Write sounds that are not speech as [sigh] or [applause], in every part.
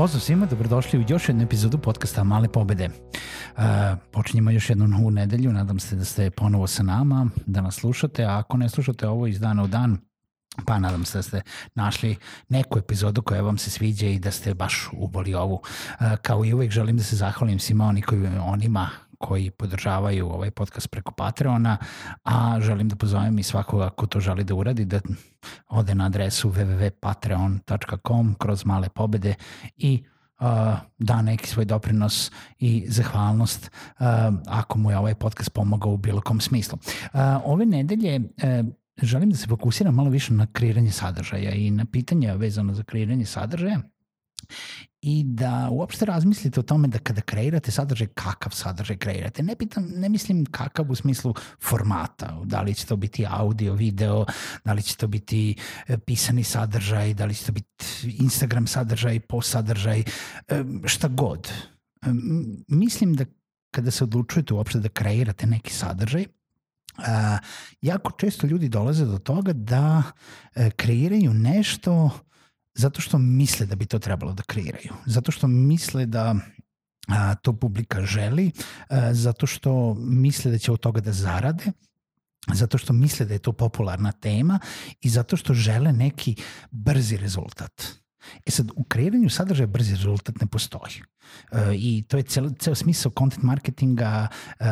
Pozdrav svima, dobrodošli u još jednu epizodu podcasta Male pobede. Uh, počinjemo još jednu novu nedelju, nadam se da ste ponovo sa nama, da nas slušate, a ako ne slušate ovo iz dana u dan, pa nadam se da ste našli neku epizodu koja vam se sviđa i da ste baš uboli ovu. Uh, kao i uvek želim da se zahvalim svima onima koji podržavaju ovaj podcast preko Patreona, a želim da pozovem i svakoga ko to želi da uradi, da ode na adresu www.patreon.com kroz male pobede i uh, da neki svoj doprinos i zahvalnost uh, ako mu je ovaj podcast pomogao u bilo kom smislu. Uh, ove nedelje uh, želim da se fokusiram malo više na kreiranje sadržaja i na pitanja vezano za kreiranje sadržaja i da uopšte razmislite o tome da kada kreirate sadržaj, kakav sadržaj kreirate. Ne, pitam, ne mislim kakav u smislu formata, da li će to biti audio, video, da li će to biti e, pisani sadržaj, da li će to biti Instagram sadržaj, post sadržaj, e, šta god. E, mislim da kada se odlučujete uopšte da kreirate neki sadržaj, jako često ljudi dolaze do toga da kreiraju nešto zato što misle da bi to trebalo da kreiraju. Zato što misle da a, to publika želi, a, zato što misle da će od toga da zarade, zato što misle da je to popularna tema i zato što žele neki brzi rezultat. E sad, u kreiranju sadržaja brzi rezultat ne postoji. E, I to je ceo, ceo smisao content marketinga, e,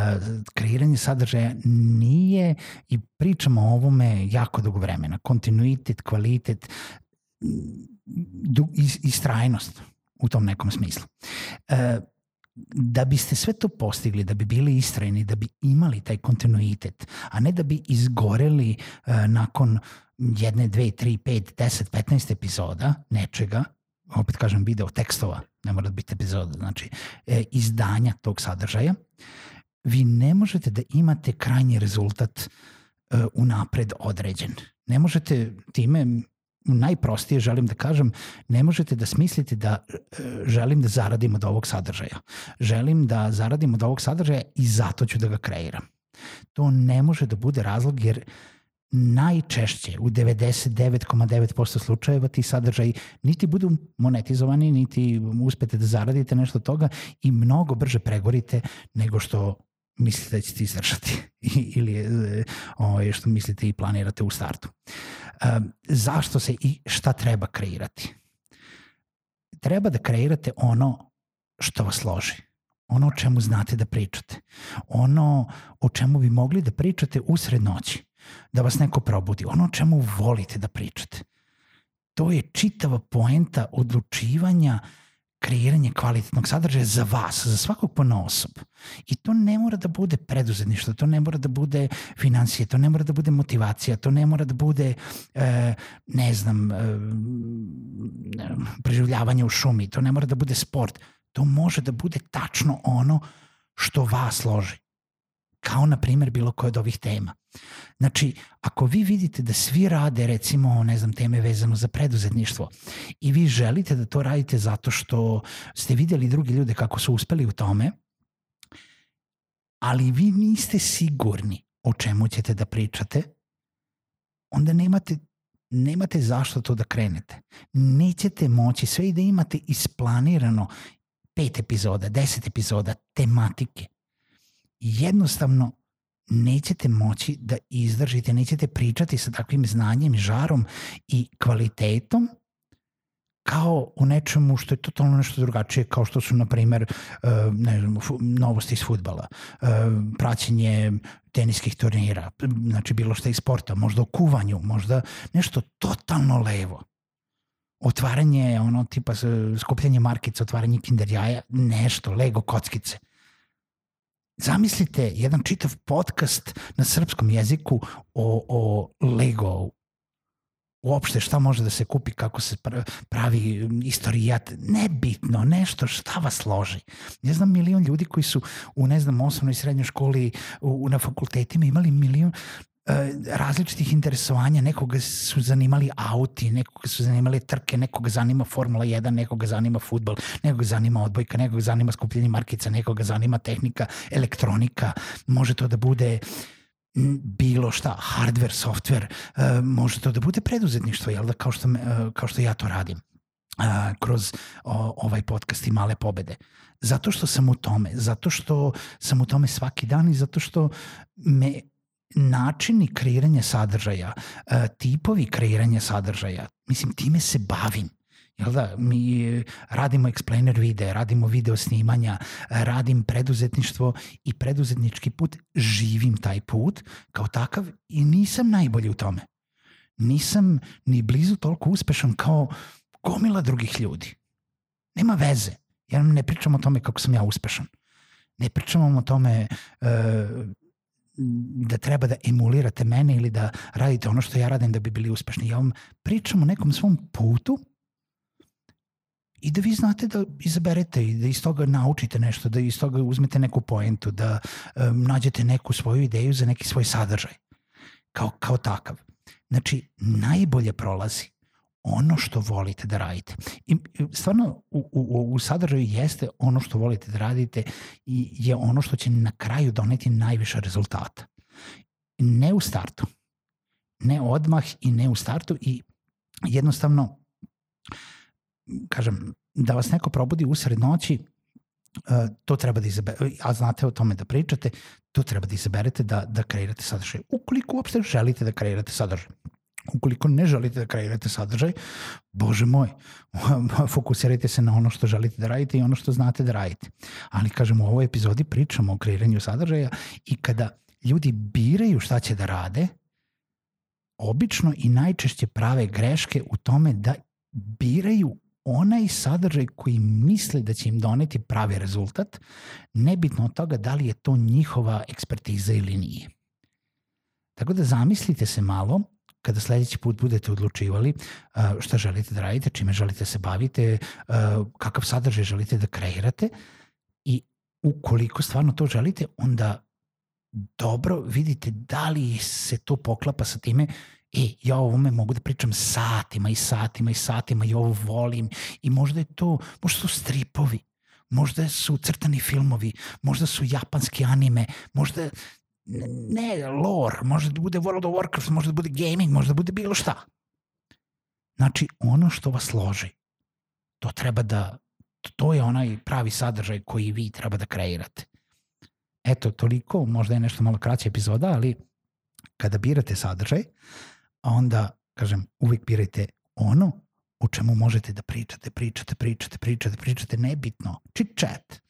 kreiranje sadržaja nije i pričamo o ovome jako dugo vremena. Kontinuitet, kvalitet, istrajnost u tom nekom smislu. E, da biste sve to postigli, da bi bili istrajni, da bi imali taj kontinuitet, a ne da bi izgoreli e, nakon jedne, dve, tri, pet, deset, petnaest epizoda nečega, opet kažem video tekstova, ne mora da biti epizoda, znači e, izdanja tog sadržaja, vi ne možete da imate krajnji rezultat e, unapred određen. Ne možete time najprostije želim da kažem, ne možete da smislite da e, želim da zaradim od ovog sadržaja. Želim da zaradim od ovog sadržaja i zato ću da ga kreiram. To ne može da bude razlog jer najčešće u 99,9% slučajeva ti sadržaji niti budu monetizovani, niti uspete da zaradite nešto toga i mnogo brže pregorite nego što mislite da ćete izdržati [laughs] ili e, ovaj, što mislite i planirate u startu. E, zašto se i šta treba kreirati? Treba da kreirate ono što vas loži. Ono o čemu znate da pričate. Ono o čemu bi mogli da pričate usred noći. Da vas neko probudi. Ono o čemu volite da pričate. To je čitava poenta odlučivanja uh, kreiranje kvalitetnog sadržaja za vas, za svakog pona osob. I to ne mora da bude preduzetništvo, to ne mora da bude financije, to ne mora da bude motivacija, to ne mora da bude, e, ne znam, e, preživljavanje u šumi, to ne mora da bude sport. To može da bude tačno ono što vas loži kao na primjer bilo koje od ovih tema. Znači, ako vi vidite da svi rade recimo, ne znam, teme vezano za preduzetništvo i vi želite da to radite zato što ste videli drugi ljude kako su uspeli u tome, ali vi niste sigurni o čemu ćete da pričate, onda nemate nemate zašto to da krenete. Nećete moći sve i da imate isplanirano pet epizoda, deset epizoda, tematike jednostavno nećete moći da izdržite, nećete pričati sa takvim znanjem, žarom i kvalitetom kao u nečemu što je totalno nešto drugačije, kao što su, na primer, uh, ne znam, novosti iz futbala, uh, praćenje teniskih turnira, znači bilo šta iz sporta, možda o kuvanju, možda nešto totalno levo. Otvaranje, ono, tipa skupljanje markica, otvaranje kinder jaja, nešto, lego kockice. Zamislite jedan čitav podcast na srpskom jeziku o, o Lego uopšte šta može da se kupi, kako se pravi istorijat, nebitno, nešto, šta vas loži. Ja znam milion ljudi koji su u, ne znam, osnovnoj srednjoj školi, u, na fakultetima imali milion različitih interesovanja, nekoga su zanimali auti, nekoga su zanimali trke, nekoga zanima Formula 1, nekoga zanima futbol, nekoga zanima odbojka, nekoga zanima skupljenje markica, nekoga zanima tehnika, elektronika, može to da bude bilo šta, hardware, software, uh, može to da bude preduzetništvo, jel da, kao što, uh, kao što ja to radim kroz ovaj podcast i male pobede. Zato što sam u tome, zato što sam u tome svaki dan i zato što me načini kreiranja sadržaja, uh, tipovi kreiranja sadržaja, mislim, time se bavim. Jel da, mi radimo explainer videa, radimo video snimanja, radim preduzetništvo i preduzetnički put, živim taj put kao takav i nisam najbolji u tome. Nisam ni blizu toliko uspešan kao gomila drugih ljudi. Nema veze. Ja ne pričam o tome kako sam ja uspešan. Ne pričam o tome uh, da treba da emulirate mene ili da radite ono što ja radim da bi bili uspešni. Ja vam pričam o nekom svom putu i da vi znate da izaberete i da iz toga naučite nešto, da iz toga uzmete neku poentu, da um, nađete neku svoju ideju za neki svoj sadržaj. Kao, kao takav. Znači, najbolje prolazi ono što volite da radite. I stvarno u, u, u sadržaju jeste ono što volite da radite i je ono što će na kraju doneti najviše rezultata. Ne u startu. Ne odmah i ne u startu i jednostavno kažem, da vas neko probudi usred noći, Uh, to treba da izaberete, a znate o tome da pričate, to treba da izaberete da, da kreirate sadržaj. Ukoliko uopšte želite da kreirate sadržaj. Ukoliko ne želite da kreirate sadržaj, bože moj, [laughs] fokusirajte se na ono što želite da radite i ono što znate da radite. Ali kažem, u ovoj epizodi pričamo o kreiranju sadržaja i kada ljudi biraju šta će da rade, obično i najčešće prave greške u tome da biraju onaj sadržaj koji misle da će im doneti pravi rezultat, nebitno od toga da li je to njihova ekspertiza ili nije. Tako da zamislite se malo kada sledeći put budete odlučivali šta želite da radite, čime želite da se bavite, kakav sadržaj želite da kreirate i ukoliko stvarno to želite, onda dobro vidite da li se to poklapa sa time e, ja o ovome mogu da pričam satima i satima i satima i ovo volim. I možda je to, možda su stripovi, možda su crtani filmovi, možda su japanski anime, možda ne, lore, možda da bude World of Warcraft, možda da bude gaming, možda da bude bilo šta. Znači, ono što vas loži, to treba da, to je onaj pravi sadržaj koji vi treba da kreirate. Eto, toliko, možda je nešto malo kraća epizoda, ali kada birate sadržaj, onda, kažem, uvijek birajte ono o čemu možete da pričate, pričate, pričate, pričate, pričate, nebitno, chit chat.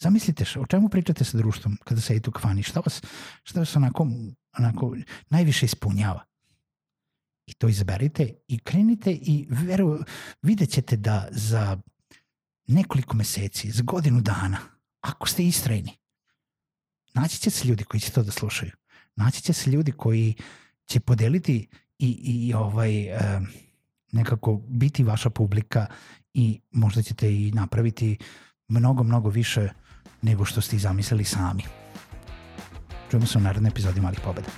Zamislite, o čemu pričate sa društvom kada sedite u kafani, šta vas, šta vas onako, onako najviše ispunjava. I to izaberite i krenite i veru, vidjet ćete da za nekoliko meseci, za godinu dana, ako ste istrajni, naći će se ljudi koji će to da slušaju. Naći će se ljudi koji će podeliti i, i ovaj, e, nekako biti vaša publika i možda ćete i napraviti mnogo, mnogo više nego što ste i zamislili sami. Čujemo se u narednoj epizodi Malih pobeda.